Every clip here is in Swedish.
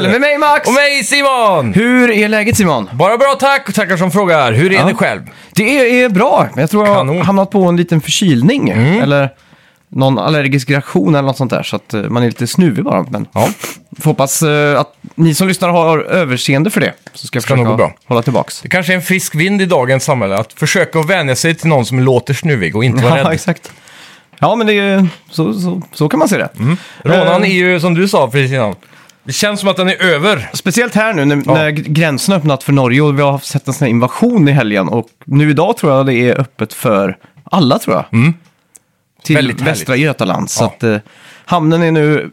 Spel! Med mig Max! Och mig Simon! Hur är läget Simon? Bara bra tack och tackar som frågar. Hur är Ja. det själv? Det är, är bra, jag tror jag Kanon. Mm. har hamnat på en liten förkylning. Eller någon allergisk reaktion eller något sånt där. Så att eh, man är lite snuvig bara. Men Ja, får hoppas eh, att ni som lyssnar har överseende för det. Så ska jag Ska nog försöka gå bra. hålla tillbaks. det kanske är en frisk vind i dagens samhälle att försöka att vänja sig till någon som låter snuvig och inte vara Ja, rädd. exakt. Ja, men det är så, så, så kan man se det. Rånan Eh, är ju, som du sa precis innan, det känns som att den är över. Speciellt här nu när, när gränsen har öppnat för Norge och vi har sett en sån här invasion i helgen. Och nu idag tror jag det är öppet för alla tror jag. Till Mm. Väldigt Västra Götaland. Så Ja. att eh, hamnen är nu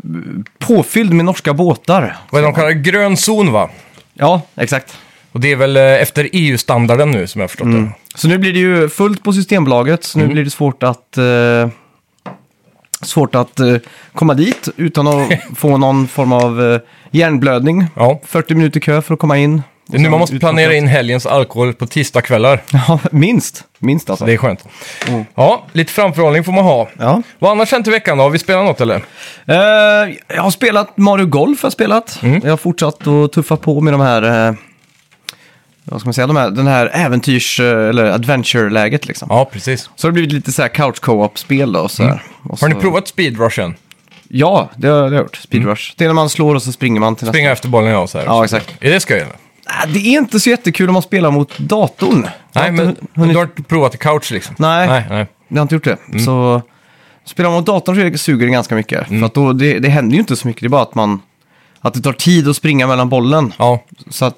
påfylld med norska båtar. Vad är de kallar det? Grön zon va? Ja, exakt. Och det är väl eh, efter EU-standarden nu som jag har förstått det. Så nu blir det ju fullt på Systembolaget. Så nu Mm. blir det svårt att, eh, svårt att eh, komma dit utan att få någon form av eh, hjärnblödning. Ja. 40 minuter kö för att komma in. Det är nu man måste planera in helgens alkohol på tisdagskvällar. Ja, minst. Minst alltså. Det är skönt. Ja, lite framförhållning får man ha. Ja. Vad annars hänt i veckan då? Har vi spelat något eller? Eh, jag har spelat Mario Golf, har jag spelat. Mm. Jag har fortsatt att tuffa på med de här, eh, vad ska man säga, de här, den här äventyrs eh, eller adventure-läget liksom. Ja, precis. Så har det blivit lite så här couch co-op-spel då. Och så här. Och Mm. Har ni så- provat speedrushen? Ja, det har jag gjort. Speedrush. Det är när man slår och så springer man till Springa efter bollen ja, så här. Ja, exakt. Är det skoj eller? nästa. Nej, Det är inte så jättekul om man spelar mot datorn. Nej, men hunnit- du har inte provat i couch liksom? Nej. Nej, nej. Jag har inte gjort det. Mm. Så spelar man mot datorn så suger det ganska mycket. För att då, det, det händer ju inte så mycket. Det är bara att man... Att det tar tid att springa mellan bollen. Ja, Så att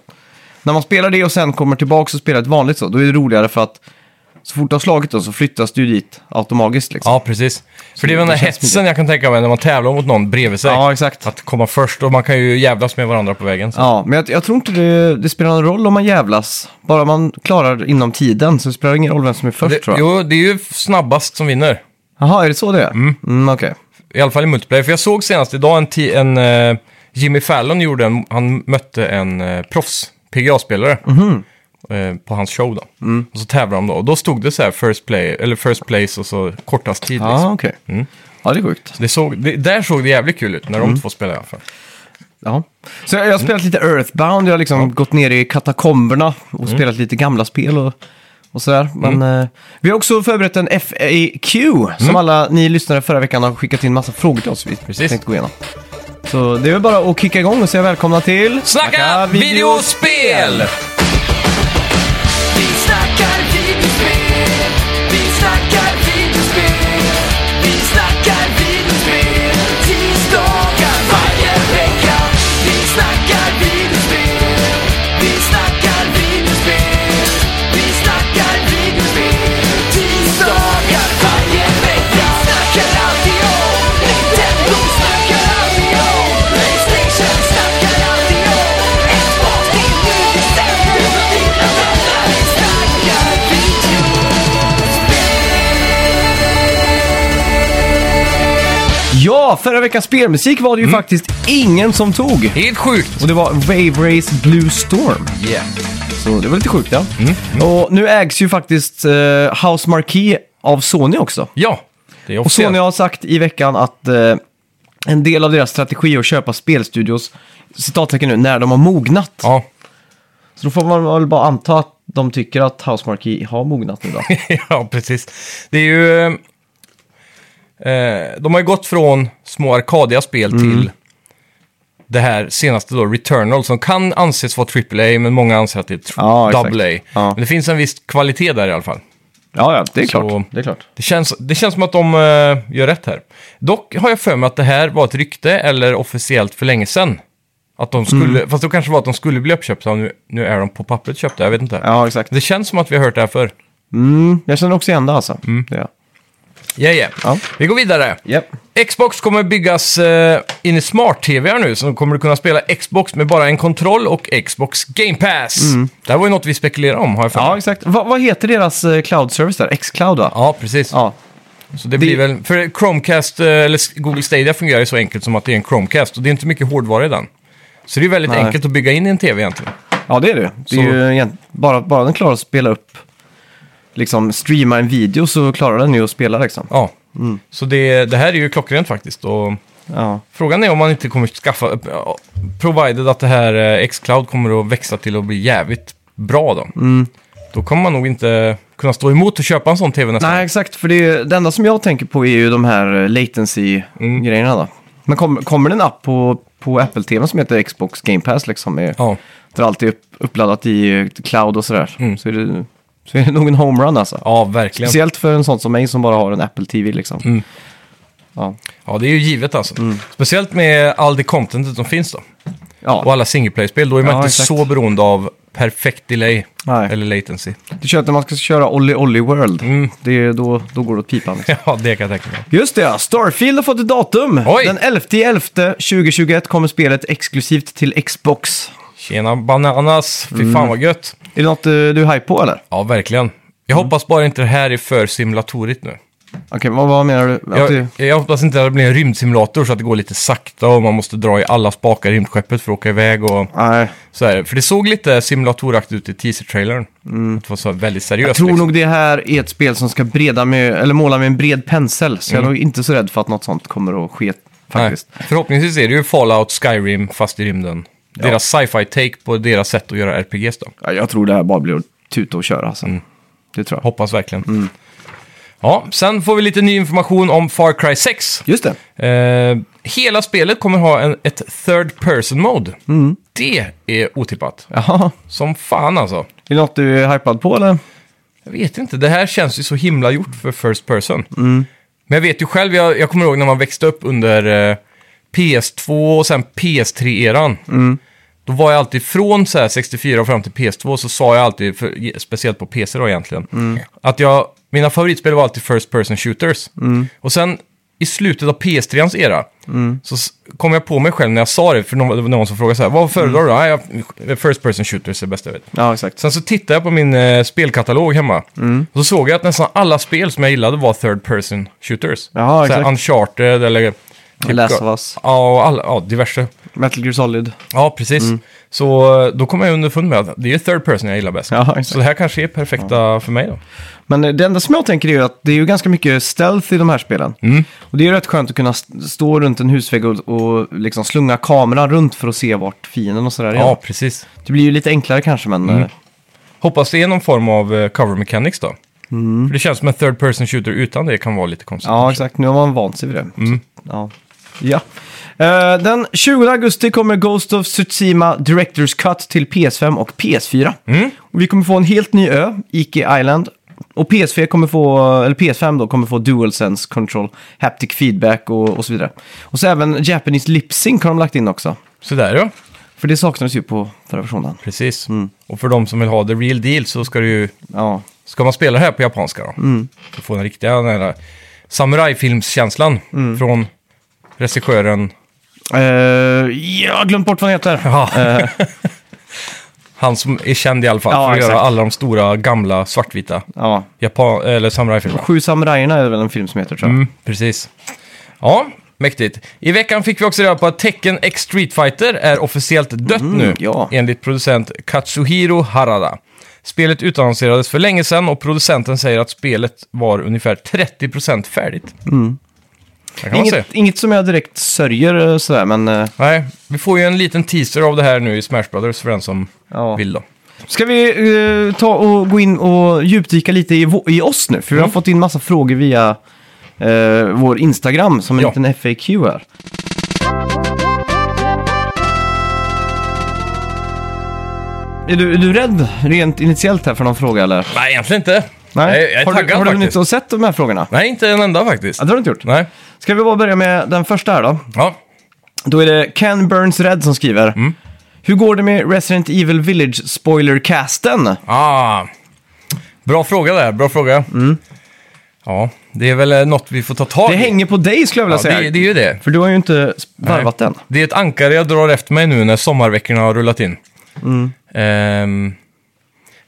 när man spelar det och sen kommer tillbaka och spelar ett vanligt så, då är det roligare för att så fort du har slagit då så flyttas du dit automatiskt liksom. ja precis. För det är väl den där känns hetsen jag kan tänka mig när man tävlar mot någon bredvid sig. Ja, exakt. Att komma först och man kan ju jävlas med varandra på vägen. Så. Ja, men jag, jag tror inte det, det spelar någon roll om man jävlas. Bara man klarar inom tiden så spelar det ingen roll vem som är först det, tror jag. jo, det är ju snabbast som vinner. Jaha, är det så det är? Mm, okej. I alla fall i multiplayer. För jag såg senast idag en, ti- en eh, Jimmy Fallon gjorde en, han mötte en uh, proffs PGA-spelare Mhm. eh, på hans show då. Mm. Och så tävlade de då. Och då stod det så här first, play, eller first place och så kortast tid. Ja, Liksom. okej. Mm. Ja, det är sjukt. Det såg, det, där såg det jävligt kul ut när Mm. de två spelade i alla fall. Ja. Så jag, har spelat lite Earthbound, jag har liksom gått ner i katakomberna och Mm. spelat lite gamla spel och, och sådär. Men eh, vi har också förberett en FAQ som alla ni lyssnare förra veckan har skickat in massa frågor till oss vi Mm. Precis. tänkte gå igenom. Så det är väl bara att kicka igång och säga välkomna till... Snacka videospel! Ja, förra veckans spelmusik var det Mm. ju faktiskt ingen som tog. Helt sjukt! Och det var Wave Race Blue Storm. Yeah. Så det var lite sjukt ja. Mm. Och nu ägs ju faktiskt eh, House Marquee av Sony också. Ja, det är Och officiellt. Sony har sagt i veckan att eh, en del av deras strategi är att köpa spelstudios, citattecken nu, när de har mognat. Ja. Så då får man väl bara anta att de tycker att House Marquee har mognat nu då. ja, precis. Det är ju... Eh, de har ju gått från små arkadiga spel Mm. till det här senaste då, Returnal, som kan anses vara AAA, men många anser att det är tr- Ja, exakt. double A. Ja. Men det finns en viss kvalitet där i alla fall. ja, ja, det är Så- klart. Det är klart. Det känns, det känns som att de eh, gör rätt här. Dock har jag för mig att det här var ett rykte, eller officiellt för länge sedan. Att de skulle, Mm. fast det kanske var att de skulle bli uppköpta, och nu, nu är de på pappret köpta, jag vet inte. Ja, exakt. Det känns som att vi har hört det här förr. Mm, jag känner också igen det alltså. Det är- Ja, ja. Vi går vidare. Japp. Xbox kommer byggas eh, in i smart-tv nu, så kommer du kunna spela Xbox med bara en kontroll och Xbox Game Pass. Det här var ju något vi spekulerade om, har jag för mig. Ja, exakt. Va, vad heter deras eh, cloud service där? X-cloud va? Ja, precis. Ja. Så det blir väl, för Chromecast, eh, eller Google Stadia fungerar ju så enkelt som att det är en Chromecast och det är inte mycket hårdvara i den. Så det är väldigt Nej. enkelt att bygga in i en tv egentligen. Ja, det är det. det är Så- ju bara, bara den klarar att spela upp, liksom streama en video så klarar den ju att spela liksom. Ja, så det, det här är ju klockrent faktiskt. Och Ja. Frågan är om man inte kommer skaffa, provided att det här eh, Xcloud kommer att växa till att bli jävligt bra då. Mm. Då kommer man nog inte kunna stå emot och köpa en sån tv nästan. Nej, exakt. För det, är, det enda som jag tänker på är ju de här eh, Mm. latency-grejerna då. Men kom, kommer det en app på, på Apple TV som heter Xbox Game Pass liksom? Med, Ja, Där allt är upp, uppladdat i eh, cloud och sådär. Mm. Så, är det, så är det nog en homerun alltså. ja verkligen. Speciellt för en sån som mig som bara har en Apple TV liksom. Mm. Ja. Ja, det är ju givet alltså. Mm. Speciellt med all det contentet som finns då. Och Ja, alla single play-spel, då är man Ja, inte exakt. så beroende av perfekt delay nej. eller latency. Du kör att när man ska köra Olly Olly World, Mm. det är, då, då går det åt pipan. Liksom. Ja, det kan jag tänka mig. Just det, ja. Starfield har fått ett datum. Oj. Den 11.11.2021 kommer spelet exklusivt till Xbox. Tjena bananas, fy Mm. fan vad gött. Är det något eh, du är hype på eller? Ja, verkligen. Jag Mm. hoppas bara inte det här är för simulatorigt nu. Okej, vad, vad menar du? Att Jag, det, jag hoppas inte att det blir en rymdsimulator så att det går lite sakta och man måste dra i alla spakar i rymdskeppet för att åka iväg och nej, så här. För det såg lite simulatoraktigt ut i teaser-trailern. Det var så väldigt seriöst. Mm. jag tror liksom. nog det här är ett spel som ska breda med, eller måla med en bred pensel. Så jag är nog inte så rädd för att något sånt kommer att ske faktiskt. Nej. Förhoppningsvis är det ju Fallout, Skyrim fast i rymden. Deras sci-fi take på deras sätt att göra RPGs då. Ja, jag tror det här bara blir att tuta och köra alltså. Mm. Det tror jag. Hoppas verkligen. Mm. Ja, sen får vi lite ny information om Far Cry 6. Just det. Eh, hela spelet kommer ha en, ett third person mode. Mm. Det är otippat. Jaha. Som fan alltså. Är det något du är hypad på eller? Jag vet inte, det här känns ju så himla gjort för first person. Mm. Men jag vet ju själv, jag, jag kommer ihåg när man växte upp under eh, PS2 och sen PS3-eran. Mm. Då var jag alltid från så här 64 och fram till PS2 så sa jag alltid, för, speciellt på PC då egentligen, Mm. att jag, mina favoritspel var alltid first person shooters. Och sen i slutet av PS3ans era Mm. så kom jag på mig själv när jag sa det, för någon, det någon som frågade så här, vad föredrar du? Nej, jag, first person shooters är bäst jag vet. Ja, exakt. Sen så tittade jag på min eh, spelkatalog hemma. Mm. Och så såg jag att nästan alla spel som jag gillade var third person shooters. Här, exakt. Uncharted eller... typ- Last of Us, Ja, och alla, ja, diverse. Metal Gear Solid. Ja, precis. Så eh, då kom jag underfund med att det är third person jag gillar bäst. Ja, så det här kanske är perfekta för mig då. Men eh, det enda som jag tänker är att det är ju ganska mycket stealth i de här spelen. Mm. Och det är ju rätt skönt att kunna st- stå runt en husvägg och, och liksom slunga kameran runt för att se vart fienden och sådär är. Ja, precis. Det blir ju lite enklare kanske, men... Mm. eh, Hoppas det är någon form av eh, cover mechanics då. Mm. För det känns som en third person shooter utan det kan vara lite konstigt. Ja, exakt. Nu har man vant sig vid det. Mm. Så, ja. Ja. Eh, den 20 augusti kommer Ghost of Tsushima Directors Cut till PS5 och PS4. Mm. Och vi kommer få en helt ny ö, Ike Island. Och PS4 kommer få, eller PS5 då, kommer få DualSense Control, Haptic Feedback och, och så vidare. Och så även Japanese Lip Sync har de lagt in också. Sådär ja, För det saknades ju på förra versionen. precis. Mm. Och för de som vill ha the real deal så ska det ju Ja, Ska man spela det här på japanska då? Mm. Få den riktiga den här samurajfilmskänslan Mm. från regissören. Eh, jag har glömt bort vad han heter. Ja. Eh, Han som är känd i alla fall Ja, för att göra exakt. alla de stora gamla svartvita ja. Japan eller samurajfilmerna. Sju samurajerna är väl en film som heter tror jag. Mm, precis. Ja, mäktigt. I veckan fick vi också reda på att Tekken X Street Fighter är officiellt dött nu, Mm, ja. enligt producent Katsuhiro Harada. Spelet utannonserades för länge sedan och producenten säger att spelet var ungefär 30% färdigt. Mm. Det kan man säga. Inget, inget som jag direkt sörjer eh, sådär, men... eh, Nej, vi får ju en liten teaser av det här nu i Smash Brothers för den som Ja. vill då. Ska vi eh, ta och gå in och djupdyka lite i, i oss nu? För vi har Mm. fått in massa frågor via eh, vår Instagram som en Ja. liten FAQ här. Är du, är du rädd rent initiellt här för någon fråga eller? Nej, egentligen inte. Nej. Jag, är har du, taggad har du faktiskt. och sett de här frågorna? Nej, inte en enda faktiskt. Ja, det har du inte gjort. Nej. Ska vi bara börja med den första här då? Ja. Då är det Ken Burns Red som skriver. Mm. Hur går det med Resident Evil Village spoilercasten? Ah. Bra fråga där, bra fråga. Ja, det är väl eh, något vi får ta tag Mm. Det i. hänger på dig skulle jag vilja ja, säga. det, det är ju det. För du har ju inte varvat den. Det är ett ankare jag drar efter mig nu när sommarveckorna har rullat in. Mm. Ehm,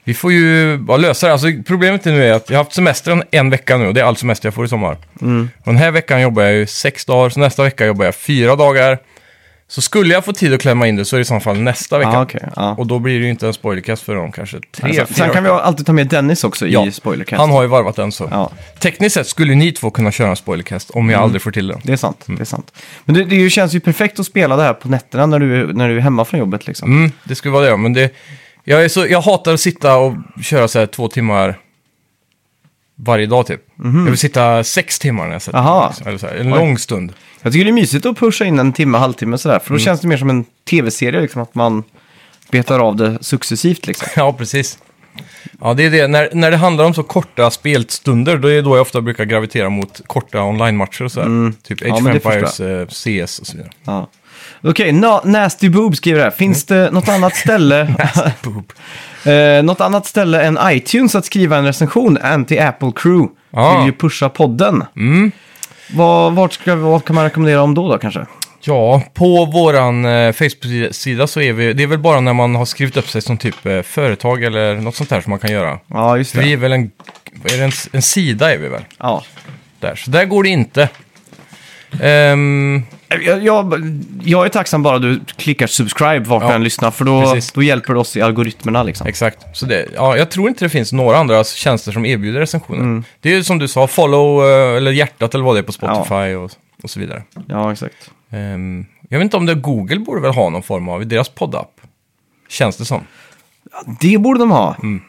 vi får ju bara lösa det. Alltså, problemet nu är att jag har haft semestern en vecka nu och det är all semester jag får i sommar. Mm. Och den här veckan jobbar jag ju sex dagar, så nästa vecka jobbar jag fyra dagar. Så skulle jag få tid att klämma in det så är det i så fall nästa vecka. Ja, okej. ja. Och då blir det ju inte en spoilercast för dem kanske tre, fyra sen kan vi alltid ta med Dennis också Ja, i spoilercast. Han har ju varvat den så. Ja, Tekniskt sett skulle ni två kunna köra en spoilercast om jag aldrig får till det. det är sant. Det är sant. Men det, det känns ju perfekt att spela det här på nätterna när du, när du är hemma från jobbet liksom. Mm, det skulle vara det, men det... Jag, är så, jag hatar att sitta och köra så här två timmar varje dag typ. Jag vill sitta sex timmar när jag sätter Mhm. Aha. mig. liksom. Eller så här, en Oj. lång stund. Jag tycker det är mysigt att pusha in en timme, halvtimme sådär. Mm. För då känns det mer som en tv-serie, liksom, att man betar av det successivt liksom. Ja, precis. Ja, det är det. När, när det handlar om så korta spelstunder, då är det då jag ofta brukar gravitera mot korta online-matcher och så här. Typ Age Mm. Ja, of men det Empires, eh, CS och så vidare. Ja. Okej, Na- Nasty Boob skriver här. Finns det något annat ställe Boop. eh, något annat ställe än iTunes att skriva en recension? Anti-Apple Crew Ja. vill ju pusha podden. Mm. Vad, vart ska, vad kan man rekommendera om då, då kanske? Ja, på våran eh, Facebook-sida så är vi, det är väl bara när man har skrivit upp sig som typ eh, företag eller något sånt där som man kan göra. Ja, just För vi det. är väl en, är det, en, en sida är vi väl? Ja. Där, så där går det inte. Ehm, Jag, jag, jag är tacksam bara du klickar subscribe vart Ja, du än lyssnar, för då, precis. då hjälper det oss i algoritmerna liksom. exakt. Så det, ja, jag tror inte det finns några andra tjänster som erbjuder recensioner. Mm. Det är ju som du sa, follow eh, eller hjärtat eller vad det är på Spotify och, och så vidare. Ja, exakt. Ehm, jag vet inte om det Google borde väl ha någon form av deras poddapp. Känns det som. Det borde de ha. Mm.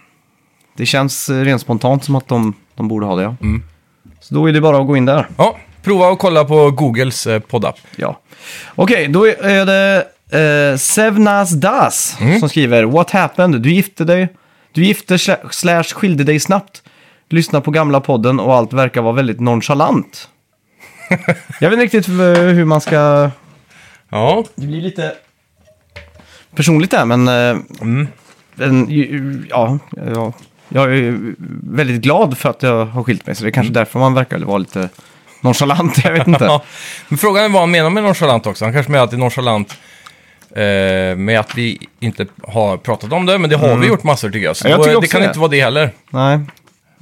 Det känns eh, rent spontant som att de, de borde ha det, ja. Mm. Så då är det bara att gå in där. Ja, prova att kolla på Googles eh, poddapp. Ja. Okej, då är det eh, Sevnas Das Mm. som skriver What happened? Du gifte dig. Du gifte sla- slash skilde dig snabbt. Lyssna på gamla podden och allt verkar vara väldigt nonchalant. Jag vet inte riktigt eh, hur man ska... Ja, Det blir lite personligt där, men... eh, Mm. en, ju- ja, ja, jag är väldigt glad för att jag har skilt mig, så det är kanske därför man verkar vara lite nonchalant. Jag vet inte. Men frågan är vad han menar med nonchalant också. Han kanske menar att det är nonchalant eh, med att vi inte har pratat om det, men det har vi gjort massor tycker jag. Så Mm. Ja, jag då, tycker det också kan det. inte vara det heller. Nej.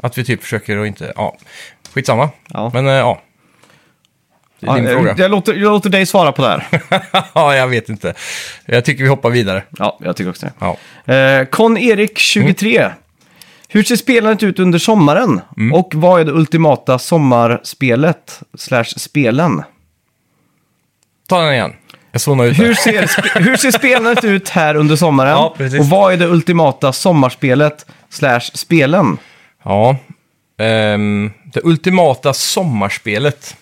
Att vi typ försöker och inte, ja, skitsamma. Ja. Men eh, ja, det är din Ja, fråga. Jag låter, jag låter dig svara på det här. ja, jag vet inte. Jag tycker vi hoppar vidare. Ja, jag tycker också det. Ja. Eh, Con-Erik, 23. Hur ser spelandet ut under sommaren? Mm. Och vad är det ultimata sommarspelet slash spelen? Ta den igen. Jag zonar ut Hur där. ser, sp- hur ser spelandet ut här under sommaren? Ja, precis. och vad är det ultimata sommarspelet slash spelen? Ja. Ehm, det ultimata sommarspelet.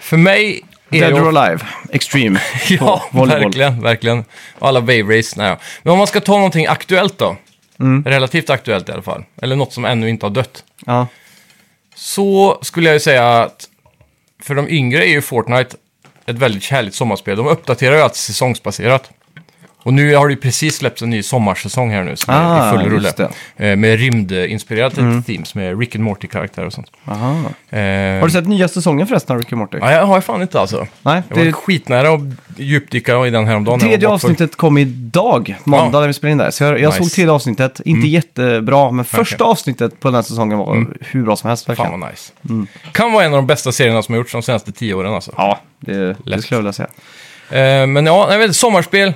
För mig är Dead det... or Alive, Extreme. Ja, volleyboll. verkligen, verkligen. Och alla wave race, nej. Men om man ska ta någonting aktuellt då. Mm. Relativt aktuellt i alla fall. Eller något som ännu inte har dött. Ja. Så skulle jag ju säga att för de yngre är ju Fortnite ett väldigt härligt sommarspel. De uppdaterar ju alltid säsongsbaserat. Och nu har det ju precis släppts en ny sommarsäsong här nu som är Ah, i full rulle. det. Eh, Med rymdinspirerat themes med Rick and Morty-karaktärer och sånt. Eh, Har du sett nya säsongen förresten av Rick and Morty? Ja, jag har fan inte alltså. Nej, Jag var det, skitnära att djupdyka i den häromdagen. tredje avsnittet kom idag, måndag Ja. när vi spelade in där. Så jag, jag Nice. såg tredje avsnittet, inte jättebra, men första Okej. avsnittet på den här säsongen var hur bra som helst verkligen. Fan vad nice. Kan vara en av de bästa serierna som har gjorts de senaste tio åren alltså. Ja, det, det skulle jag vilja säga. Eh, men ja, sommarspel.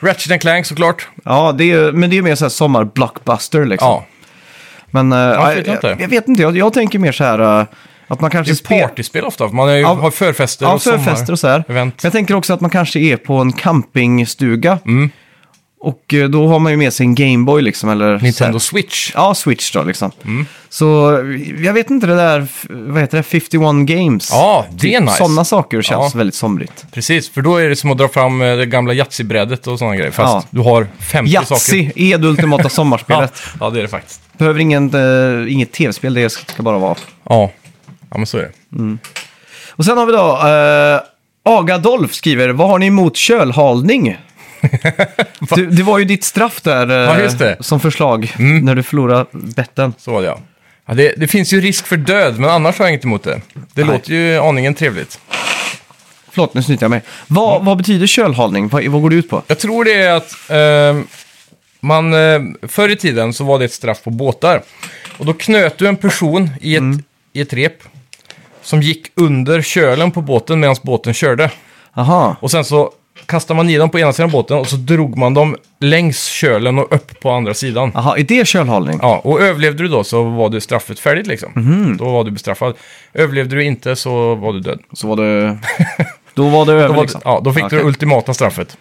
Ratchet Clank såklart. Ja, det är, men det är mer så här sommar-blockbuster liksom. Ja, Men eh, Varför ja, vet jag jag, jag vet inte, jag, jag tänker mer så här eh, att man det kanske är spelar... partyspel ofta. Man har ju, Ja, har förfester Ja, och förfester och så här. Men event. jag tänker också att man kanske är på en campingstuga. Mm. Och eh, då har man ju med sig en Gameboy liksom, eller... så Nintendo här. Switch. Ja, Switch då liksom. Mm. Så jag vet inte det där, vad heter det, 51 Games. Ja, det är nice. Sådana saker känns Ja. väldigt somrigt. Precis, för då är det som att dra fram eh, det gamla Yatzy-brädet och sådana grejer. Fast Ja. du har 50 saker. Yatzy är det ultimata Ja, sommarspelet. ja, det är det faktiskt. Behöver ingen, eh, inget tv-spel, det ska bara vara. Ja, ja men så är det. Och sen har vi då, uh, Agadolf skriver, vad har ni emot kölhalning? du, det var ju ditt straff där eh, Ja. Mm. som förslag när du förlorade betten. Så var det ja. ja det, det finns ju risk för död, men annars har jag inget emot det. Det Nej. låter ju aningen trevligt. Förlåt, nu snyter jag mig. Vad, vad betyder kölhalning? Vad, vad går det ut på? Jag tror det är att ehm, man, eh, förr i tiden så var det ett straff på båtar. Och då knöt du en person i ett, i ett rep som gick under kölen på båten medan båten körde. Aha. Och sen så kastade man i dem på ena sidan båten och så drog man dem längs kölen och upp på andra sidan. Jaha, är det kölhållning? Ja, och överlevde du då så var du straffet färdigt liksom. Mhm. Då var du bestraffad. Överlevde du inte så var du död. Så var det... Då var det över Då, var, liksom. ja, då fick du Okej. det ultimata straffet.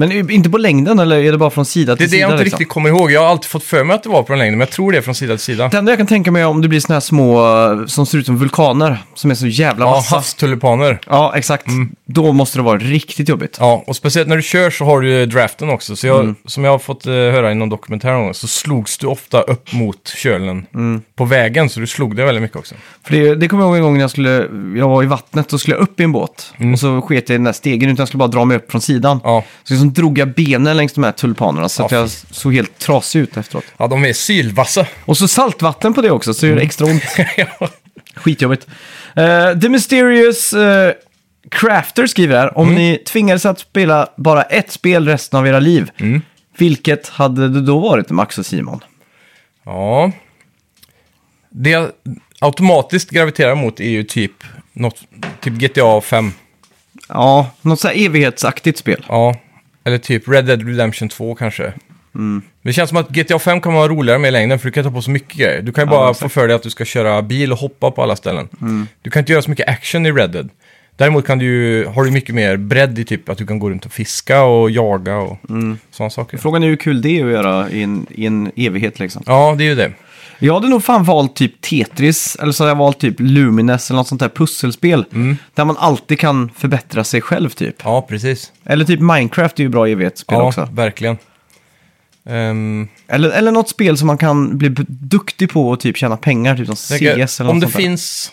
Men inte på längden eller är det bara från sida Det till är det sida? jag inte liksom? riktigt kommer ihåg. Jag har alltid fått för mig att det var på den längden, men jag tror det är från sida till sida. Det enda jag kan tänka mig är om det blir såna här små eh, som ser ut som vulkaner som är så jävla Ja, vassa. havstulipaner. Ja, exakt. Då måste det vara riktigt jobbigt. Ja, och speciellt när du kör så har du draften också. Så jag, Mm. som jag har fått eh, höra i någon dokumentär någon gång, så slogs du ofta upp mot kölen Mm. på vägen, så du slog det väldigt mycket också. För det, det kommer jag ihåg en gång när jag skulle, jag var i vattnet och skulle upp i en båt. Och så sket jag i den där stegen utan jag skulle bara dra mig upp från sidan. Mm. Ja. Så liksom drog jag benen längs de här tulpanerna så att Ja, jag såg helt trasig ut efteråt. Ja, de är sylvassa. Och så saltvatten på det också så gör det extra ont. Ja. Skitjobbigt. Uh, The Mysterious eh, Crafter skriver här, om ni tvingades att spela bara ett spel resten av era liv, vilket hade det då varit, Max och Simon? ja. Det jag automatiskt graviterar mot är ju typ, något, typ GTA 5. Ja, något så här evighetsaktigt spel. Ja, eller typ Red Dead Redemption 2 kanske. Mm. Det känns som att GTA 5 kan vara roligare med i längden för du kan ta på så mycket grejer. Du kan ju Ja, bara. Mm. få för dig att du ska köra bil och hoppa på alla ställen. Du kan inte göra så mycket action i Red Dead. Däremot kan du ju, har du mycket mer bredd i typ att du kan gå runt och fiska och jaga och Mm. sådana saker. Frågan är hur kul det är att göra i en, i en evighet liksom. Ja, det är ju det. Jag hade nog fan valt typ Tetris, eller så hade jag valt typ Lumines eller något sånt där pusselspel. Där man alltid kan förbättra sig själv typ. Ja, precis. Eller typ Minecraft är ju bra evighetsspel Ja, också. verkligen. Ehm, Eller, eller något spel som man kan bli b- duktig på och typ tjäna pengar, typ som CS tänker, eller något om det sånt där. finns...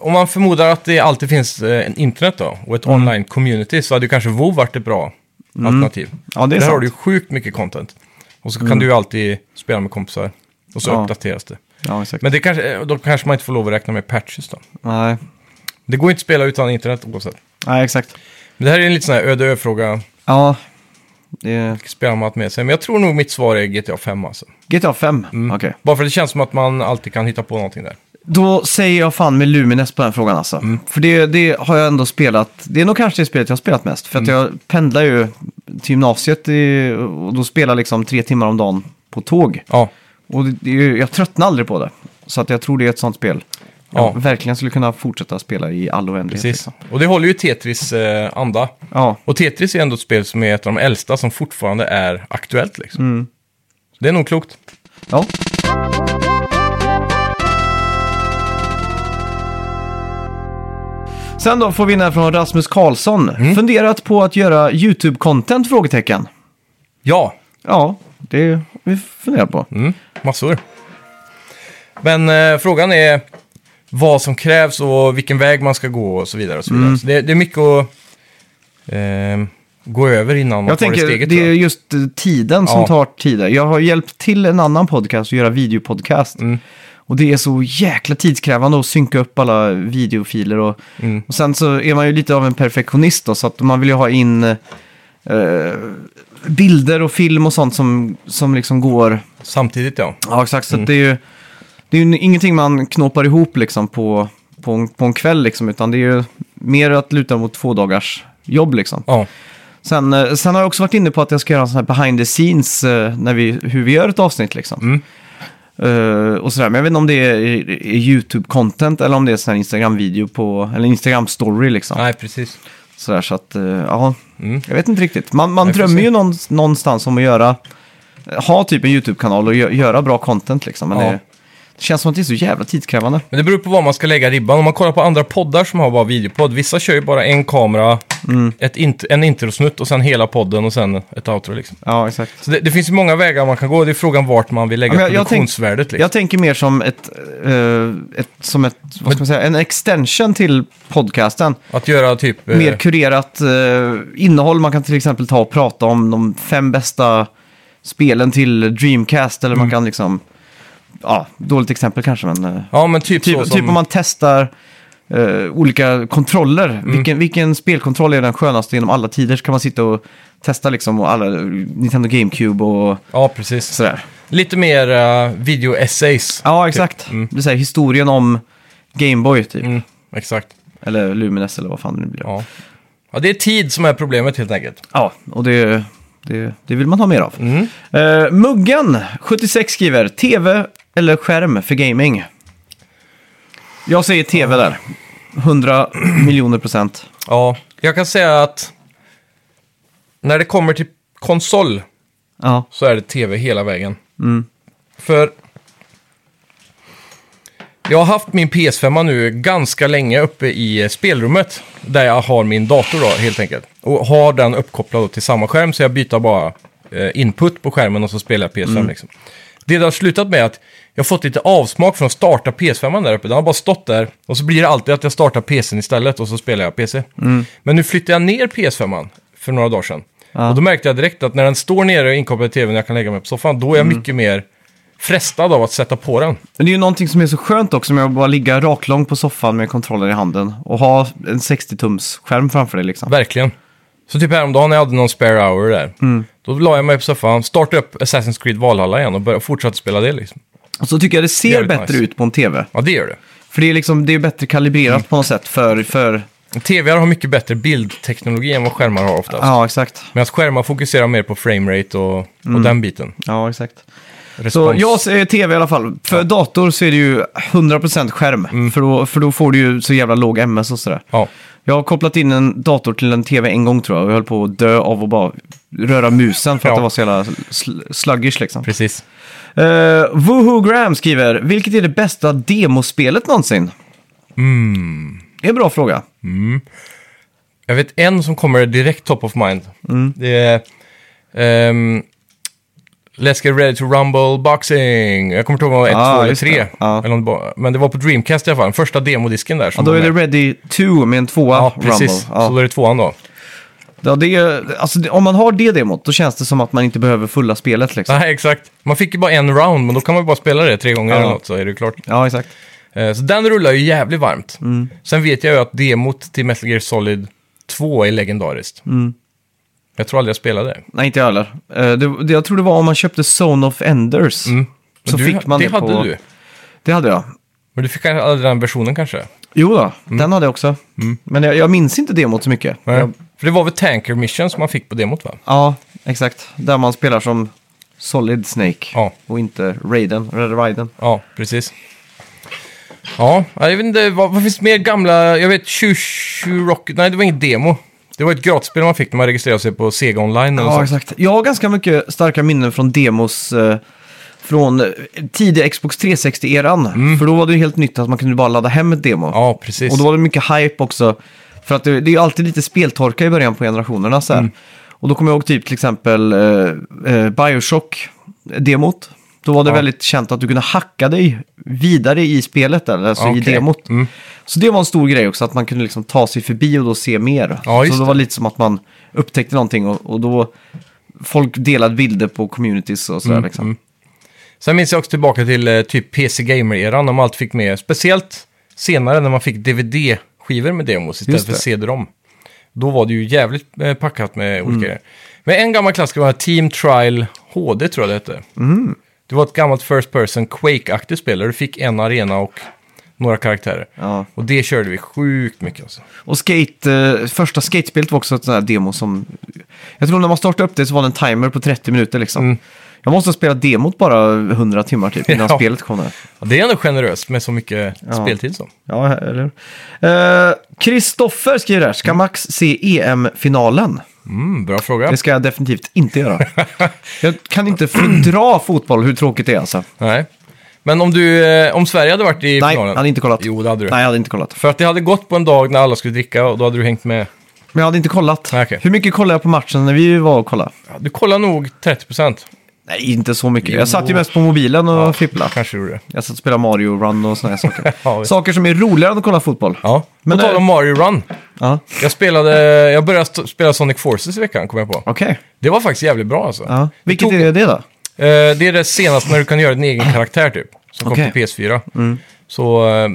Om man förmodar att det alltid finns eh, en internet då, och ett Mm. online community, så hade ju kanske WoW varit ett bra alternativ. Ja, det är Där har sant. du ju sjukt mycket content. Och så kan du ju alltid spela med kompisar. Och så Ja. uppdateras det. Ja, exakt. Men det kanske, då kanske man inte får lov att räkna med patches då. Nej. Det går inte att spela utan internet oavsett. Nej, exakt. Men det här är en lite sån här öde ö-fråga. Ja, det... Spelar man allt med sig? Men jag tror nog mitt svar är GTA 5 alltså. GTA 5, Mm. okej. Bara för att det känns som att man alltid kan hitta på någonting där. Då säger jag fan med Lumines på den frågan alltså. Mm. För det, det har jag ändå spelat, det är nog kanske det spelet jag har spelat mest. För att Mm. jag pendlar ju till gymnasiet i, och då spelar liksom tre timmar om dagen på tåg. Ja, Och det, det, jag tröttnar aldrig på det. Så att jag tror det är ett sånt spel. Ja. Jag verkligen skulle kunna fortsätta spela i all oändlighet. precis. Liksom. Och det håller ju Tetris eh, anda. Ja, Och Tetris är ändå ett spel som är ett av de äldsta som fortfarande är aktuellt liksom. Mm. Det är nog klokt. ja. Sen då får vi in här från Rasmus Karlsson. Mm. Funderat på att göra YouTube-content? Frågetecken. Ja, Ja, det vi funderat på. mm, massor. Men eh, frågan är vad som krävs och vilken väg man ska gå och så vidare. Och så Mm. vidare. Så det, det är mycket att eh, gå över innan man Jag tar tänker, det steget. det är just eh, tiden som Ja. tar tid. Jag har hjälpt till en annan podcast att göra videopodcast. Mm. Och det är så jäkla tidskrävande att synka upp alla videofiler. Och, Mm. och sen så är man ju lite av en perfektionist då, så att man vill ju ha in eh, bilder och film och sånt som, som liksom går... Samtidigt ja. Ja, exakt. Så Mm. att det är ju det är ju ingenting man knoppar ihop liksom på, på, en, på en kväll liksom, utan det är ju mer att luta mot två dagars jobb liksom. Ja, Sen, eh, sen har jag också varit inne på att jag ska göra en sån här behind the scenes, eh, när vi, hur vi gör ett avsnitt liksom. Mm. Eh, och sådär. Men jag vet inte om det är, är YouTube-content eller om det är sån här Instagram-video på, eller Instagram-story liksom. nej precis. Sådär, så att, eh, ja, Mm. jag vet inte riktigt. Man, man Jag får drömmer se. ju någon, någonstans om att göra, ha typ en YouTube-kanal och gö, göra bra content liksom. Men Ja. det, det känns som att det är så jävla tidskrävande. Men det beror på var man ska lägga ribban. Om man kollar på andra poddar som har bara videopodd. Vissa kör ju bara en kamera, Mm. ett int- en introsnutt och sen hela podden och sen ett outro liksom. Ja, exakt. Så det, det finns ju många vägar man kan gå. Det är frågan vart man vill lägga Ja, jag- jag tänk- produktionsvärdet. liksom. Jag tänker mer som ett, eh, ett, som ett, vad ska man säga, en extension till podcasten. Att göra typ... eh, mer kurerat eh, innehåll. Man kan till exempel ta och prata om de fem bästa spelen till Dreamcast. Eller Mm. man kan liksom, ja, dåligt exempel kanske, men eh, Ja, men typ, typ, som... Mm. typ om man testar eh, olika kontroller. Vilken, vilken spelkontroll är den skönaste genom alla tider? Så kan man sitta och testa liksom och alla Nintendo GameCube och Ja, precis. sådär. Lite mer uh, video-essays. Ja, exakt. Mm. Det är så här, historien om Gameboy typ. Mm, exakt. Eller Lumines eller vad fan det nu blir. Ja. Ja, det är tid som är problemet helt enkelt. Ja, och det, det, det vill man ha mer av. Mm. Eh, Muggen, 76, skriver TV eller skärm för gaming? Jag säger TV där. 100 miljoner procent. Ja, jag kan säga att när det kommer till konsol Ja, så är det tv hela vägen. För jag har haft min PS5 nu ganska länge uppe i spelrummet. Där jag har min dator då, helt enkelt. Och har den uppkopplad till samma skärm så jag byter bara eh, input på skärmen och så spelar jag PS5 liksom. Det har slutat med att jag har fått lite avsmak från att starta PS5 där uppe. Den har bara stått där och så blir det alltid att jag startar PCn istället och så spelar jag PC. Men nu flyttade jag ner PS5 för några dagar sedan. Och då märkte jag direkt att när den står nere och inkopplad i tvn och jag kan lägga mig på soffan, då är jag mycket mer frestad av att sätta på den. men det är ju någonting som är så skönt också med att bara ligga raklång på soffan med kontrollen i handen och ha en 60-tums skärm framför dig liksom. Verkligen. Så typ häromdagen när jag hade någon spare hour där, då la jag mig på soffan, startade upp Assassin's Creed Valhalla igen och började fortsätta spela det liksom. Och så tycker jag det ser Jävligt bättre nice. ut på en TV. Ja, det gör det. För det är liksom, det är bättre kalibrerat på något sätt för, för... TV har mycket bättre bildteknologi än vad skärmar har oftast. Ja, exakt. Medan skärmar fokuserar mer på framerate och, och den biten. Ja, exakt. Så Respons. jag säger tv i alla fall. För dator så är det ju 100% skärm. För, då, för då får du ju så jävla låg MS och sådär. Ja, Jag har kopplat in en dator till en tv en gång tror jag. Och jag höll på att dö av att bara röra musen för att Ja. det var så jävla sl- sluggish liksom. precis. Uh, Woohoo Graham skriver, vilket är det bästa demospelet någonsin? Mm. Det är en bra fråga. Jag vet en som kommer direkt top of mind. Mm. Det är... ehm, Let's get ready to rumble boxing. Jag kommer inte ihåg om det var ett, Ah, två eller just tre. det. Ja. Eller om det var, men det var på Dreamcast i alla fall. Den första demodisken där. Ja, Som då var är det. Ready 2 med en tvåa Ja, precis. Rumble. Ja. Så då är det tvåan då. Ja, det är, alltså, det, om man har det demot, då känns det som att man inte behöver fulla spelet liksom. Nej, exakt. Man fick ju bara en round, men då kan man ju bara spela det tre gånger Ja. eller något så är det klart. Ja, exakt. Eh, Så den rullar ju jävligt varmt. Mm. Sen vet jag ju att demot till Metal Gear Solid 2 är legendariskt. Mm. Jag tror aldrig jag spelade det. Nej, inte jag heller. Eh, det, det, jag tror det var om man köpte Zone of Enders. Men Så du, fick man det det hade på- du. Det hade jag. Men du fick aldrig den versionen kanske? Jo då, den hade jag också. Men jag, jag minns inte demot så mycket. Nej. Jag, För det var väl Tanker Mission som man fick på demot va? ja, exakt. Där man spelar som Solid Snake. Ja. Och inte Raiden, Red Raiden. Ja, precis. Ja, jag vet inte, vad, vad finns det mer gamla, jag vet, Shushu Rocket, nej det var inget demo. Det var ett gratisspel man fick när man registrerade sig på Sega Online eller Ja, så. exakt. Jag har ganska mycket starka minnen från demos eh, från eh, tidiga Xbox 360-eran. För då var det ju helt nytt att man kunde bara ladda hem ett demo. Ja, precis. Och då var det mycket hype också. För att det, det är alltid lite speltorka i början på generationerna. Så här. Mm. Och då kommer jag ihåg typ till exempel eh, eh, Bioshock-demot. Då var det Ja. väldigt känt att du kunde hacka dig vidare i spelet, där, alltså i Okej. demot. Mm. Så det var en stor grej också, att man kunde liksom ta sig förbi och då se mer. Ja, så det var lite som att man upptäckte någonting och, och då folk delade bilder på communities och sådär. Mm, liksom. mm. Sen minns jag också tillbaka till eh, typ PC Gamer-eran, man alltid fick med, speciellt senare när man fick DVD-skivor med demos istället för. CD-ROM. Då var det ju jävligt eh, packat med Mm. olika grejer. Men en gammal klassiker var Team Trial HD tror jag det hette. Mm. Det var ett gammalt First Person Quake-aktigt spel där du fick en arena och några karaktärer. Ja. Och det körde vi sjukt mycket alltså. Och skate, eh, första skatespelet var också ett sånt här demo som... Jag tror när man startade upp det så var det en timer på 30 minuter liksom. Mm. Jag måste ha spelat demot bara 100 timmar typ innan Ja. spelet kom där. Ja, det är ändå generöst med så mycket Ja. speltid så. Ja, eller? Eh, Kristoffer skriver här, ska Max se EM-finalen? Mm, bra fråga. Det ska jag definitivt inte göra. jag kan inte fördra fotboll, hur tråkigt det är alltså. Nej. Men om, du, eh, om Sverige hade varit i Nej, finalen? jag hade inte kollat. Jo, det hade du. Nej, jag hade inte kollat. För att det hade gått på en dag när alla skulle dricka och då hade du hängt med. Men jag hade inte kollat. Nej, okej. Hur mycket kollade jag på matchen när vi var och kollade? Ja, du kollar nog 30%. Nej, inte så mycket. Jag satt ju mest på mobilen och Ja, fipplade. Kanske gjorde det. Jag satt och spelade Mario Run och sådana här saker. Ja, saker som är roligare än att kolla fotboll. Ja, Men på tal det- om Mario Run. Ja, Jag, spelade, jag började spela Sonic Forces i veckan, kom jag på. okej. Det var faktiskt jävligt bra alltså. Ja. Vilket tog- är det då? Eh, det är det senaste när du kan göra din egen karaktär typ. Som Okej. kom till PS4. Så eh,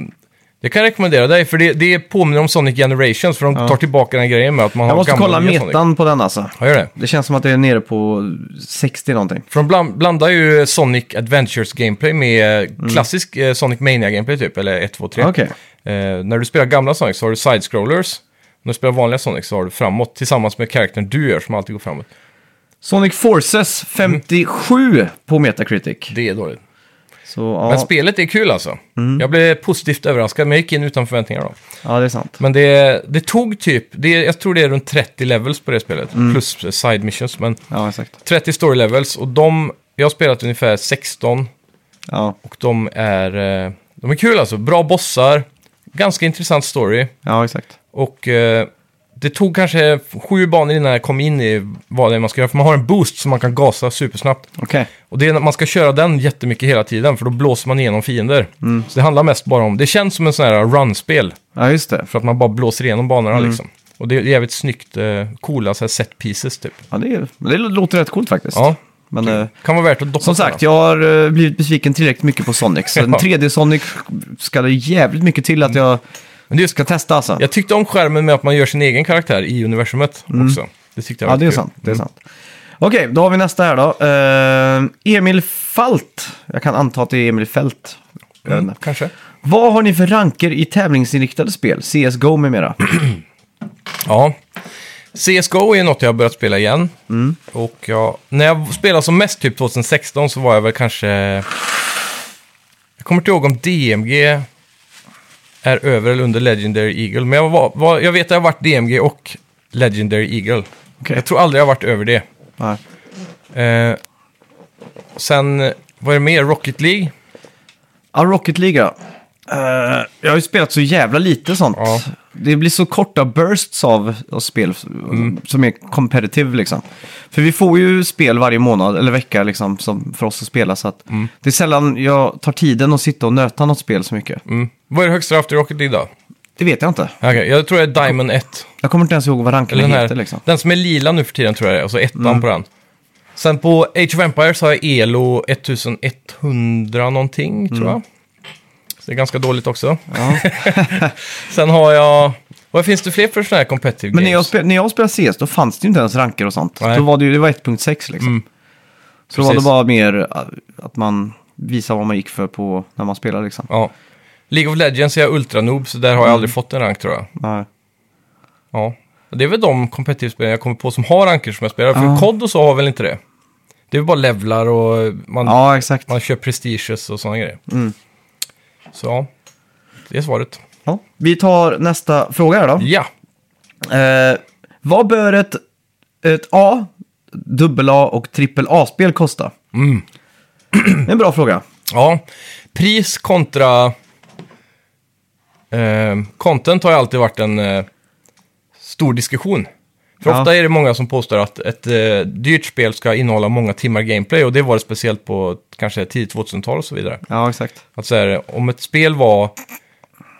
det kan jag rekommendera dig, för det, det påminner om Sonic Generations, för de tar tillbaka den grejen med att man Jag har måste gamla kolla och nya Sonic. metan på den alltså. Ja, gör det. Det känns som att det är nere på 60 någonting. För de bland, blandar ju Sonic Adventures gameplay med Mm. klassisk eh, Sonic Mania gameplay typ, eller 1, 2, 3. Okej. Eh, när du spelar gamla Sonic så har du side-scrollers. När du spelar vanliga Sonic så har du framåt tillsammans med karaktären du gör som alltid går framåt. Sonic Forces 57 på Metacritic. Det är dåligt. Så, ja, Men spelet är kul alltså. Jag blev positivt överraskad, men jag gick in utan förväntningar då. ja, det är sant. Men det, det tog typ, det, jag tror det är runt 30 levels på det spelet, plus side missions. Men Ja, exakt. 30 story levels och de, jag har spelat ungefär 16 Ja, och de är, eh, de är kul alltså. Bra bossar, ganska intressant story ja exakt. och eh, det tog kanske sju banor innan jag kom in i vad det är man ska göra. För man har en boost som man kan gasa supersnabbt. Okej. Och det är, man ska köra den jättemycket hela tiden för då blåser man igenom fiender. Så det handlar mest bara om, det känns som en sån här run-spel. Ja, just det. För att man bara blåser igenom banorna liksom. Och det är jävligt snyggt, eh, coola så här set pieces typ. Ja, det, är, det låter rätt coolt faktiskt. Ja, Men eh, kan vara värt att doppa som sagt, jag har eh, blivit besviken tillräckligt mycket på Sonic. Så en Ja. 3D-Sonic ska det jävligt mycket till att jag Men just, ska testa alltså. jag tyckte om skärmen med att man gör sin egen karaktär i universumet också. Det tyckte jag Ja, var det är kul. sant. Det är sant. Okej, då har vi nästa här då. Eh, Emil Falt. Jag kan anta att det är Emil Fält. Jag vet Mm, inte. kanske. Vad har ni för ranker i tävlingsinriktade spel? CSGO med mera. Ja. CSGO är något jag har börjat spela igen. Mm. Och jag, när jag spelade som mest, typ 2016, så var jag väl kanske... Jag kommer inte ihåg om DMG är över eller under Legendary Eagle. Men jag, var, var, jag vet att jag har varit DMG och Legendary Eagle. Okej. Jag tror aldrig jag har varit över det. Nej. Eh, sen, vad är det mer? Rocket League? Ja, Rocket League ja. Eh, jag har ju spelat så jävla lite sånt. Ja. Det blir så korta bursts av, av spel Mm. som är competitive liksom. För vi får ju spel varje månad eller vecka liksom som för oss att spela. Så att Mm. det är sällan jag tar tiden att sitta och nöta något spel så mycket. Mm. Vad är det högsta i Rocket League då? Det vet jag inte. Okej, jag tror det är Diamond 1. Jag kommer inte ens ihåg vad ranken Eller den, heter här, liksom. den som är lila nu för tiden tror jag det är, och så ettan på den. Sen på Age of Empires har jag Elo 1100 någonting, tror jag. Så det är ganska dåligt också. Ja. Sen har jag... Vad finns det fler för sådana här competitive Men när jag, games? spel, när jag spelade CS då fanns det ju inte ens ranker och sånt. Nej. Då var det ju det var 1.6 liksom. Mm. Så då var det Precis. bara mer äh, att man visar vad man gick för på när man spelar liksom. Ja. League of Legends är jag ultra noob, så där har jag aldrig fått en rank tror jag. Nej. Ja. Det är väl de competitive spelen jag kommer på som har ranker som jag spelar. För Ja. COD och så har väl inte det. Det är väl bara levlar och man, Ja, exakt. man kör prestiges och sådana grejer. Mm. Så ja, det är svaret. Ja. Vi tar nästa fråga här då. Ja. Eh, vad bör ett, ett A, dubbel A och trippel A-spel kosta? Mm. Det är en bra fråga. Ja, pris kontra eh, content har ju alltid varit en eh, stor diskussion. För Ja. ofta är det många som påstår att ett eh, dyrt spel ska innehålla många timmar gameplay och det var det speciellt på kanske tidigt 2000-tal och så vidare. Ja, exakt. Att så här, om ett spel var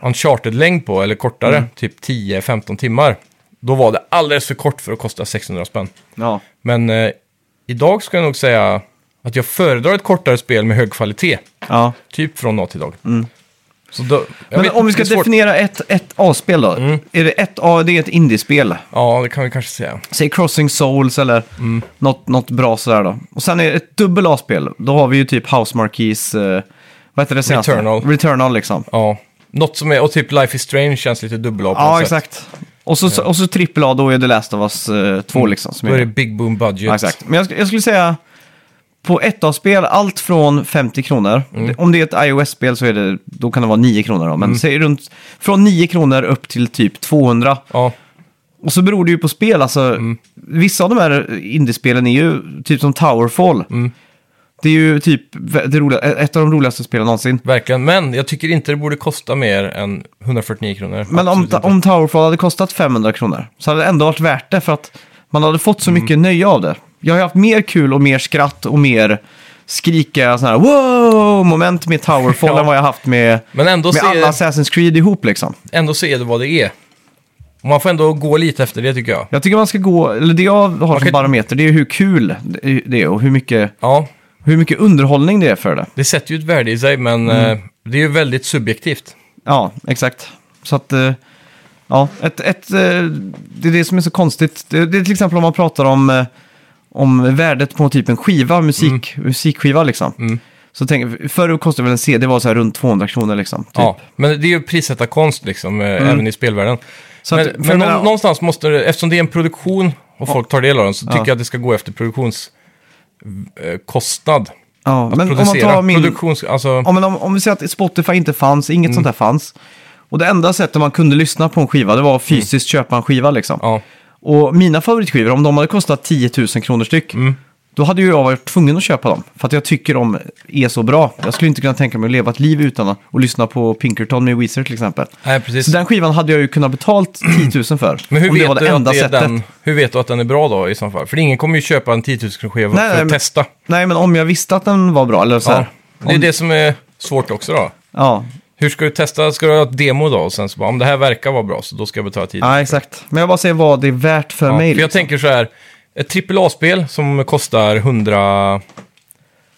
Uncharted-längd på, eller kortare, typ 10-15 timmar, då var det alldeles för kort för att kosta 600 spänn. Ja, Men eh, idag ska jag nog säga att jag föredrar ett kortare spel med hög kvalitet. ja. Typ från dag till dag. Så då, Men vet om vi ska svårt. definiera ett, ett A-spel då. Mm. Är det ett A, det är ett indiespel. Ja, det kan vi kanske säga. Säg Crossing Souls eller Mm. något, något bra sådär då. Och sen är det ett dubbel A-spel. Då har vi ju typ House Marquis, eh, vad heter det senaste? Returnal. Returnal liksom. Ja. Något som är, och typ Life is Strange känns lite dubbel A på Ja, sätt. exakt. Och så, och så trippel A, då är det Last of Us 2 liksom. Som Mm. Då är det big boom budget. ja, exakt. Men jag, jag skulle säga på ett A-spel, allt från 50 kronor. Mm. Om det är ett iOS-spel så är det, då kan det vara 9 kronor då. Men säg runt, från 9 kronor upp till typ 200. Ja, Och så beror det ju på spel. Alltså, Mm. Vissa av de här indiespelen är ju typ som Towerfall. Mm. Det är ju typ det roliga, ett av de roligaste spelen någonsin. verkligen. Men jag tycker inte det borde kosta mer än 149 kronor. Men om, om Towerfall hade kostat 500 kronor så hade det ändå varit värt det för att man hade fått så Mm. mycket nöje av det. Jag har haft mer kul och mer skratt och mer skrika sådana här wow-moment med Towerfall Ja. än vad jag haft med, Men ändå, med så alla är, Assassin's Creed ihop liksom. ändå så är det vad det är. Och man får ändå gå lite efter det tycker jag. Jag tycker man ska gå, eller det jag har som kan- barometer, det är hur kul det är och hur mycket, Ja, hur mycket underhållning det är för det. det sätter ju ett värde i sig, men Mm. eh, det är ju väldigt subjektivt. Ja, exakt. Så att, eh, ja, ett, ett, eh, det är det som är så konstigt. Det, det är till exempel om man pratar om, eh, om värdet på typ en skiva, musik, musikskiva liksom. Mm. Så tänk, förr kostade väl en CD var så här runt 200 kronor liksom. Typ. Ja, men det är ju prissätta konst liksom, eh, Mm. även i spelvärlden. Så men att, men menar- någonstans måste det, eftersom det är en produktion och folk tar del av den, så tycker Ja. jag att det ska gå efter produktionskostnad. ja, men om man producera. tar min... Alltså, Om, men om, om vi säger att Spotify inte fanns, inget Mm. sånt där fanns. Och det enda sättet man kunde lyssna på en skiva, det var att fysiskt köpa en skiva liksom. ja. Och mina favoritskivor, om de hade kostat 10 000 kronor styck, Mm. då hade ju jag varit tvungen att köpa dem. För att jag tycker de är så bra. Jag skulle inte kunna tänka mig att leva ett liv utan att att lyssna på Pinkerton med Weezer till exempel. Nej, precis. Så den skivan hade jag ju kunnat betalt 10 000 för. Men hur om det vet, var det du enda att det är sättet. den, hur vet du att den är bra då i så fall? För ingen kommer ju köpa en 10 000 skiva för nej, att men- testa. Nej, men om jag visste att den var bra, eller så Ja. här. Det är det som är svårt också då. Ja, Hur ska du testa? Ska du ha ett demo då? Och sen så bara, om det här verkar vara bra, så då ska jag betala 10 000. ja, exakt. Men jag bara säger vad det är värt för Ja, mig. för jag liksom. tänker så här, ett AAA-spel som kostar 100,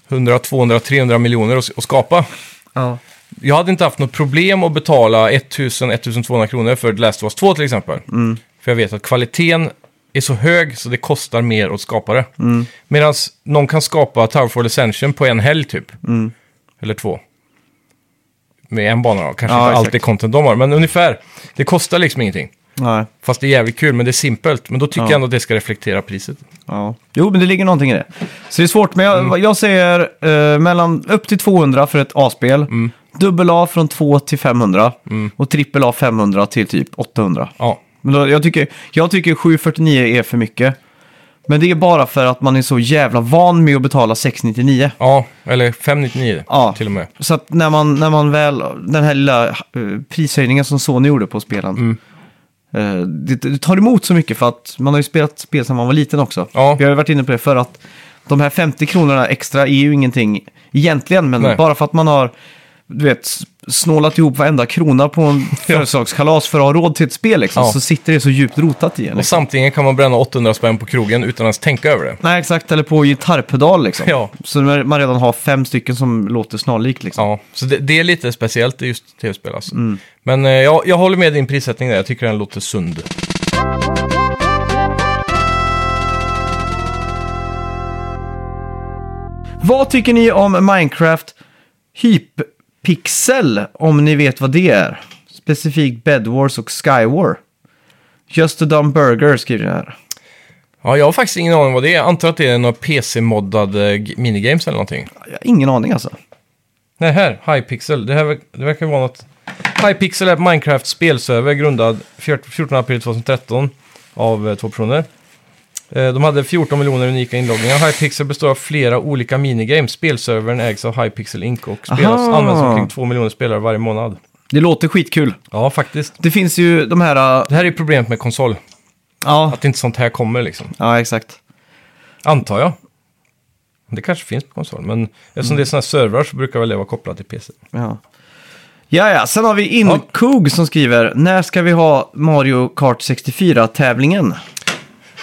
100 200, 300 miljoner att, att skapa. Ja. Jag hade inte haft något problem att betala 1000, 1200 kronor för The Last of Us 2 till exempel. Mm. För jag vet att kvaliteten är så hög så det kostar mer att skapa det. Mm. Medan någon kan skapa Towerfall Ascension på en helg typ. Mm. Eller två. Med en bana då. Kanske Ja, inte exakt. alltid content de har, men ungefär. Det kostar liksom ingenting. Nej. Fast det är jävligt kul, men det är simpelt. Men då tycker Ja. jag ändå att det ska reflektera priset. Ja. Jo, men det ligger någonting i det. Så det är svårt, men jag, Mm. jag säger eh, mellan upp till 200 för ett A-spel. Mm. Dubbel A från 2 till 500. Och trippel A 500 till typ 800. Ja, Men då, jag, tycker, jag tycker 749 är för mycket. Men det är bara för att man är så jävla van med att betala 699. ja eller 599 Ja. till och med. Så att när man, när man väl, den här lilla eh, prishöjningen som Sony gjorde på spelen. Mm. eh, det, det tar emot så mycket för att man har ju spelat spel sedan man var liten också. Ja. Vi har ju varit inne på det för att de här 50 kronorna extra är ju ingenting egentligen. Men Nej. bara för att man har, du vet, snålat ihop varenda krona på en födelsedagskalas för att ha råd till ett spel liksom. Ja. Så sitter det så djupt rotat i en. Och Liksom. samtidigt kan man bränna 800 spänn på krogen utan att ens tänka över det. Nej, exakt. Eller på gitarrpedal liksom. Ja. Så man redan har fem stycken som låter snarlikt liksom. Ja, så det, det är lite speciellt i just tv-spel alltså. Mm. Men eh, jag, jag håller med din prissättning där, jag tycker den låter sund. Vad tycker ni om Minecraft Hypixel, om ni vet vad det är? Specifikt Bedwars och Skywar. Just a dumb burger skriver det här. Ja, jag har faktiskt ingen aning vad det är. Jag antar att det är några PC-moddade minigames eller någonting. Jag har ingen aning alltså. Nej, här, Hypixel. Det, här, det verkar vara något... Hypixel är ett Minecraft-spelserver grundad 14 april 2013 av eh, två personer. Eh, De hade 14 miljoner unika inloggningar. Hypixel består av flera olika minigames. Spelservern ägs av Hypixel Inc. och spelas, Aha. används omkring 2 miljoner spelare varje månad. Det låter skitkul. Ja, faktiskt. Det finns ju de här... äh, Det här är problemet med konsol. Ja, Att inte sånt här kommer liksom. ja exakt. Antar jag. Det kanske finns på konsol, men eftersom det är sådana här servrar så brukar väl det vara kopplat till PC. Ja. Ja, ja. Sen har vi Inkog som skriver, när ska vi ha Mario Kart 64-tävlingen?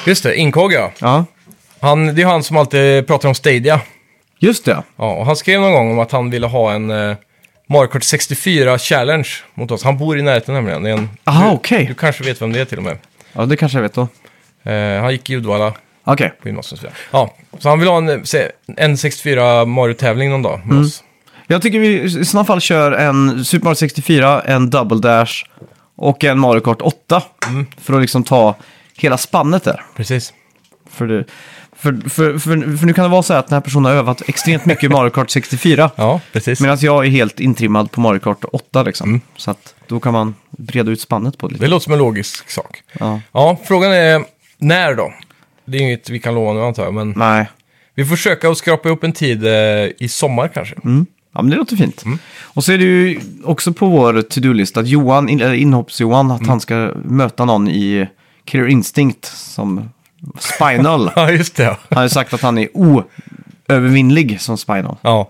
Just det, Inkog ja. Ja, Han, det är han som alltid pratar om Stadia. just det. Ja, och han skrev någon gång om att han ville ha en eh, Mario Kart 64 Challenge mot oss. Han bor i närheten nämligen. Det är en, Aha, du, okej. Du kanske vet vem det är till och med. Ja, det kanske jag vet då. Eh, han gick i Uddevalla Okej. på gymnasiet. och. Ja, så han vill ha en, eh, se- en 64 Mario-tävling någon dag med oss. Jag tycker vi i sådana fall kör en Super Mario 64, en Double Dash och en Mario Kart 8. För att liksom ta hela spannet där. Precis. För, det, för, för, för, för nu kan det vara så här att den här personen har övat extremt mycket i Mario Kart 64. Ja, precis. Medan jag är helt intrimmad på Mario Kart 8 liksom. Så att då kan man breda ut spannet på det lite. Det låter som en logisk sak. Ja. Ja, frågan är när då? Det är inget vi kan lova nu antar jag, men Nej. vi får försöka att skrapa upp en tid eh, i sommar kanske. Ja, men det låter fint. Och så är det ju också på vår to-do-list att Johan, eller inhopps-Johan, att han ska möta någon i Killer Instinct som Spinal. Ja, just det. ja. Han har ju sagt att han är oövervinnlig som Spinal. Ja.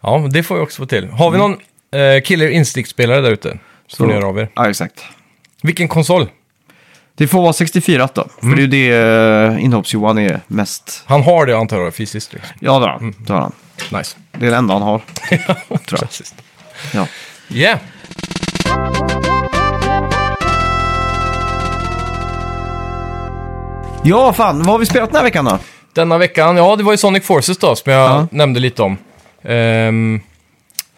ja, det får vi också få till. Har vi någon eh, Killer Instinct-spelare där ute? Så får ni höra av er. Ja, exakt. Vilken konsol? Det får vara 64 då, för det är ju det uh, inhopps-Johan är mest... Han har det antar jag fysiskt. Liksom. Ja, det har han. Det har han. Nice. Det är det enda han har. jag. Klassiskt. Ja. Yeah. Ja, fan. Vad har vi spelat den här veckan då? Denna veckan, ja det var ju Sonic Forces då som jag Ja. nämnde lite om. Ehm,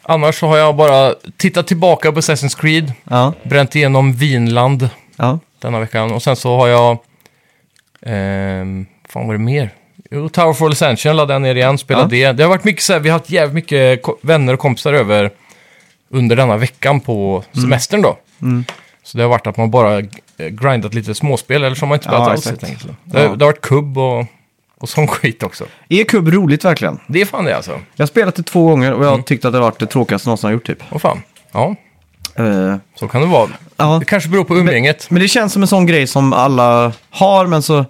annars så har jag bara tittat tillbaka på Assassin's Creed, Ja. bränt igenom Vinland Ja. denna veckan. Och sen så har jag... ehm, fan var det mer? Jo, Towerfall Ascension laddade jag ner igen, spelade det. Det har varit mycket så här, vi har haft jävligt mycket ko- vänner och kompisar över under denna veckan på semestern då. Mm. Så det har varit att man bara grindat lite småspel, eller så har man inte spelat Ja, alls helt enkelt. Det, Ja. det har varit kubb och, och sån skit också. Är kubb roligt verkligen? Det är fan det alltså. Jag har spelat det två gånger och jag Mm. har tyckt att det har varit det tråkigaste jag någonsin har gjort typ. Åh fan. Ja, Eh, så kan det vara. ja. Det kanske beror på umgänget. Men det känns som en sån grej som alla har, men så,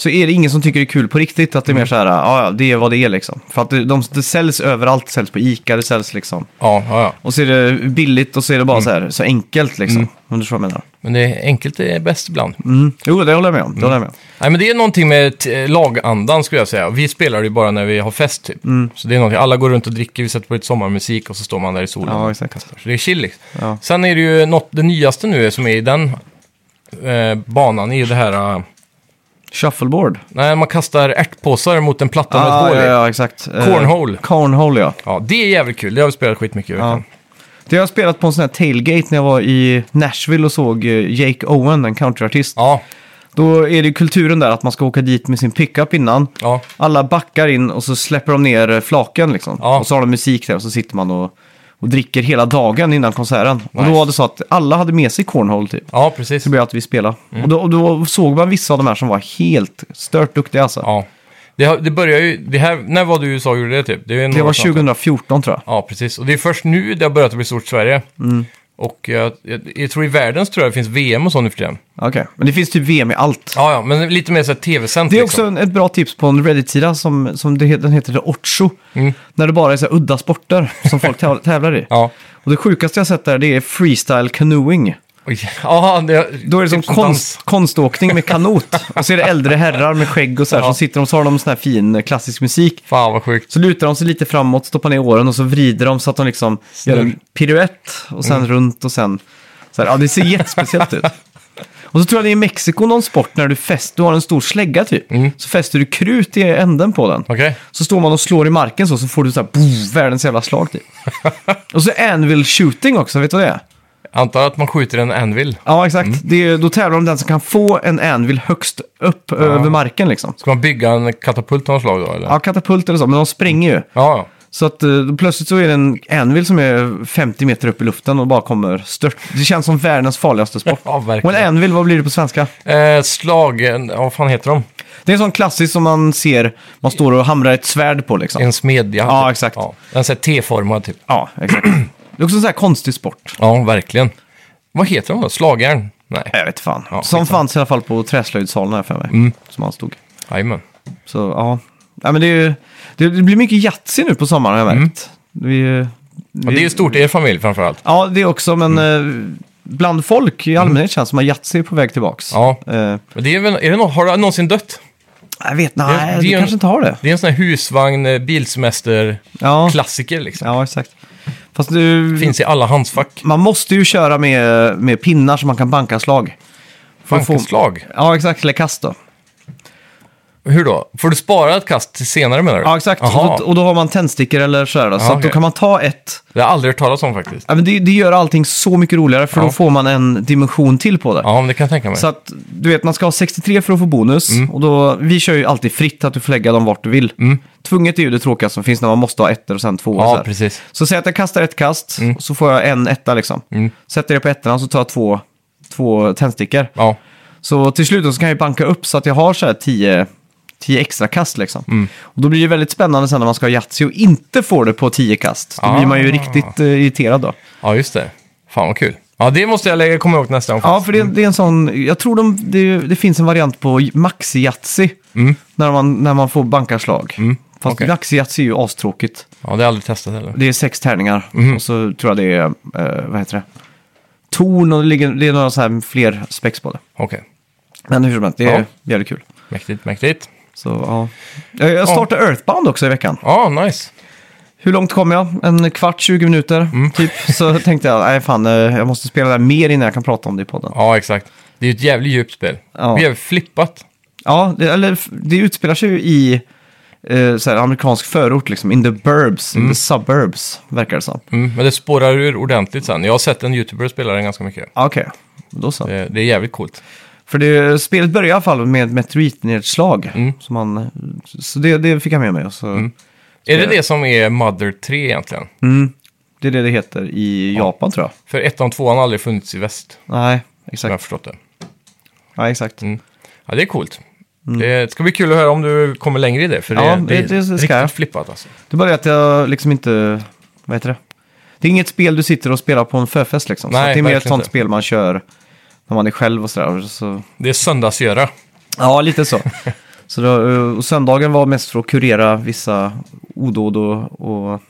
så är det ingen som tycker det är kul på riktigt. Att det är Mm. mer så här, ja, det är vad det är liksom. För att det, de, det säljs överallt, det säljs på Ica, det säljs liksom. Ja, ja, ja. Och så är det billigt och så är det bara Mm. så här, så enkelt liksom. Om du förstår vad jag menar. Men det är enkelt det är bäst ibland. Mm. Jo, det håller jag med om. Det håller jag med om. Nej, men det är någonting med t- lagandan skulle jag säga. Vi spelar ju bara när vi har fest typ. Mm. Så det är någonting, alla går runt och dricker, vi sätter på lite sommarmusik och så står man där i solen. Ja, och exakt. kastar. Så det är chill liksom. Ja. Sen är det ju något, det nyaste nu som är i den eh, banan är ju det här, eh, Shuffleboard. när man kastar ärtpåsar mot en platta med ett Ah, hål ja, i. ja, exakt. Eh, Cornhole. Cornhole, ja. Ja, det är jävligt kul. Det har vi spelat skitmycket veckan. Det har jag spelat på en sån här tailgate när jag var i Nashville och såg eh, Jake Owen, en countryartist. Ja, Då är det ju kulturen där att man ska åka dit med sin pickup innan. ja, Alla backar in och så släpper de ner eh, flaken liksom. Ja. Och så har de musik där och så sitter man och, och dricker hela dagen innan konserten. Och då var det så att alla hade med sig cornhole typ. ja precis. Så det blev att vi spelade. Mm. Och, då, och då såg man vissa av de här som var helt stört duktiga alltså. Ja. Det, har- det börjar ju, det här, när var du i USA och gjorde det typ? Det, är ju Det var snart. 2014 tror jag. Ja, precis. Och det är först nu det har börjat bli stort i Sverige. Och jag, jag, jag tror i världen så tror jag det finns VM och sånt nu för tiden. Okej, men det finns typ VM i allt. Ja, ja, men lite mer så här tv-sänt Det är liksom. också en, ett bra tips på en Reddit-sida som, som det, heter- den heter The Ocho. Mm. När det bara är så här udda sporter som folk täv- tävlar i. Ja. Och det sjukaste jag sett där det är freestyle canoeing. Ja, det, Då är det som typ konst, konståkning med kanot. och så är det äldre herrar med skägg och så här Ja. som sitter och så har de sån här fin eh, klassisk musik. Fan vad sjukt. Så lutar de sig lite framåt, stoppar ner åren och så vrider de så att de liksom gör en piruett och sen Mm. runt och sen... Så här, ja, det ser jättespeciellt ut. Och så tror jag det är i Mexiko någon sport när du fäst, du har en stor slägga typ. Mm. Så fäster du krut i änden på den. Okej. Så står man och slår i marken så, så får du så här, boom, världens jävla slag typ. och så anvil shooting också, vet du vad det är? Antar att man skjuter en anvil. Ja, exakt. Mm. Det är, då tävlar de om den som kan få en anvil högst upp över marken liksom. Ska man bygga en katapult av något slag då, eller? Ja, katapult eller så, men de spränger ju. Ja, ja. Så att eh, plötsligt så är det en anvil som är 50 meter upp i luften och bara kommer stört. Det känns som världens farligaste sport. Ja, Och verkligen. en anvil, vad blir det på svenska? Eh, slag, ja, vad fan heter de? Det är en sån klassisk som man ser, man står och hamrar ett svärd på liksom. En smedja. Ja, typ. exakt. Ja, en sån här T-formad typ. Ja, exakt. Det är också en sån här konstig sport. Ja, verkligen. Vad heter de då? Slagjärn? Nej. Jag vet fan. Ja, som skitsamma. fanns i alla fall på träslöjdssalen här för mig. Mm. Som han stod. Jajamän. Så ja. ja men det, är, ju- det, det blir mycket Yatzy nu på sommaren har jag märkt. Vi, Mm. Och det är ju stort i er familj framförallt. Ja, det också, men eh, bland folk i allmänhet känns det som att Yatzy är på väg tillbaks. Ja. Eh, Men det är väl, är det nå- har det någonsin dött? jag vet, nej, Det- det, det är en- kanske inte har det. Det är en sån här husvagn, eh, bilsemester-klassiker Ja, liksom. ja exakt. Fast du, Finns i alla handskfack. man måste ju köra med, med pinnar så man kan banka slag. För att få- Bankeslag. Ja, exakt, eller kast då. Hur då? Får du spara ett kast till senare menar du? Ja, exakt. Och Jaha. då, och då har man tändstickor eller sådär. Då, så Ja, att då kan man ta ett. Det har jag aldrig hört talas om faktiskt. Ja, men det, det gör allting så mycket roligare för Ja. då får man en dimension till på det. Ja, men det kan jag tänka mig. Så att, du vet, man ska ha 63 för att få bonus. Mm. Och då, vi kör ju alltid fritt, att du får lägga dem vart du vill. Tvunget är ju det tråkiga som finns när man måste ha ettor och sen två. och så ja, här. precis. Så säg att jag kastar ett kast, och så får jag en etta liksom. Mm. Sätter det på ettorna så tar jag två, två tändstickor. Ja, Så till slut så kan jag banka upp så att jag har så här 10, 10 extra kast liksom. Mm. Och då blir det väldigt spännande sen när man ska ha Yatzy och inte får det på 10 kast. Då blir man ju Ah. riktigt eh, irriterad då. ja just det. Fan vad kul. Ja, det måste jag lägga, komma ihåg nästa gång. Ja, för det, det är en sån, jag tror de, det, det finns en variant på Maxi-Yatzy. När, man, när man får bankarslag. Fast Mm. okej. Maxi-Yatzy är ju astråkigt. Ja, det har jag aldrig testat heller. Det är sex tärningar Mhm. och så tror jag det är, eh, vad heter det? Torn och det, ligger, det är några så här fler spex på det. Okej. Men hur som helst, det är Ja. jävligt kul. Mäktigt, mäktigt. Så, ja. Jag jag startade Earthbound också i veckan. Ja, nice. Hur långt kom jag? En kvart, 20 minuter Mm. typ. Så tänkte jag, nej fan, eh, jag måste spela det här mer innan jag kan prata om det i podden. Ja, exakt. Det är ju ett jävligt djupt spel. Ja. Vi har flippat. Ja, det, eller f- det utspelar sig ju i eh, så här, amerikansk förort, liksom. In the burbs, in the suburbs, verkar det som. Mm, men det spårar ur ordentligt sen. Jag har sett en YouTuber spela den ganska mycket. Ah, Okej, då så. Det, det är jävligt coolt. För det, spelet börjar i alla fall med meteoritnedslag. Så, man, så det, det fick jag med mig. Så, Är det det som är Mother 3 egentligen? Det är det det heter i Japan tror jag. För ettan och tvåan har aldrig funnits i väst, Nej, som jag exakt. har förstått det. Ja, exakt. Ja, det är coolt. Det ska bli kul att höra om du kommer längre i det, för det, Ja, det, det- det är riktigt jag. flippat alltså. Det är bara att jag liksom inte... Vad heter det? Det är inget spel du sitter och spelar på en förfest liksom. så Nej, att det är mer ett sånt inte. spel man kör när man är själv och sådär. Så... Det är söndagsgöra. Ja, lite så. så då, och söndagen var mest för att kurera vissa odåd och... och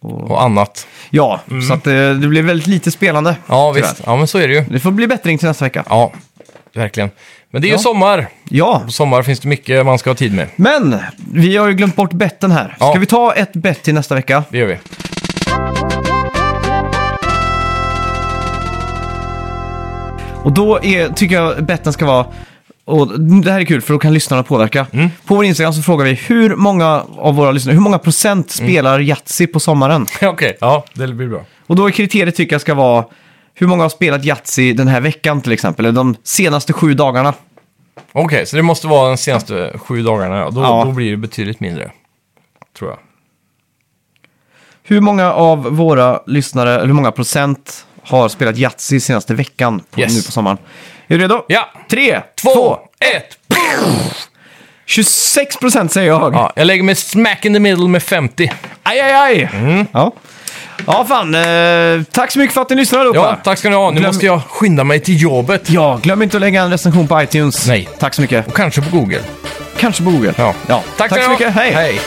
och annat. ja, så att det, det blev väldigt lite spelande. Mm. Ja, tyvärr. visst. Ja, men så är det ju. Det får bli bättring till nästa vecka. Ja, verkligen. Men det är ju Ja. sommar. Ja, På sommar finns det mycket man ska ha tid med. men vi har ju glömt bort betten här. Ska Ja. vi ta ett bett till nästa vecka? Det gör vi. Och då är, tycker jag betten ska vara... Och det här är kul för då kan lyssnarna påverka. Mm. På vår Instagram så frågar vi hur många av våra lyssnare, hur många procent Mm. spelar Yatzy på sommaren? Okej, ja, det blir bra. Och då är kriteriet tycker jag ska vara hur många har spelat Yatzy den här veckan till exempel, eller de senaste sju dagarna. Okej, så det måste vara de senaste sju dagarna. ja. Då, Ja. då blir det betydligt mindre. Tror jag. Hur många av våra lyssnare, eller hur många procent har spelat Yatzy senaste veckan på, Yes. nu på sommaren? Är du redo? Ja, Tre, två, ett! 26 procent säger jag. Ja, jag lägger mig smack in the middle med 50. Aj, aj, aj! Mm. Ja. ja, fan. Eh, tack så mycket för att ni lyssnade allihopa. Ja, tack ska ni ha. Nu Glöm- måste jag skynda mig till jobbet. Ja, glöm inte att lägga en recension på iTunes. Nej. Tack så mycket. Och kanske på Google. Kanske på Google. Ja. ja. Tack, tack så mycket. Hej. Hej.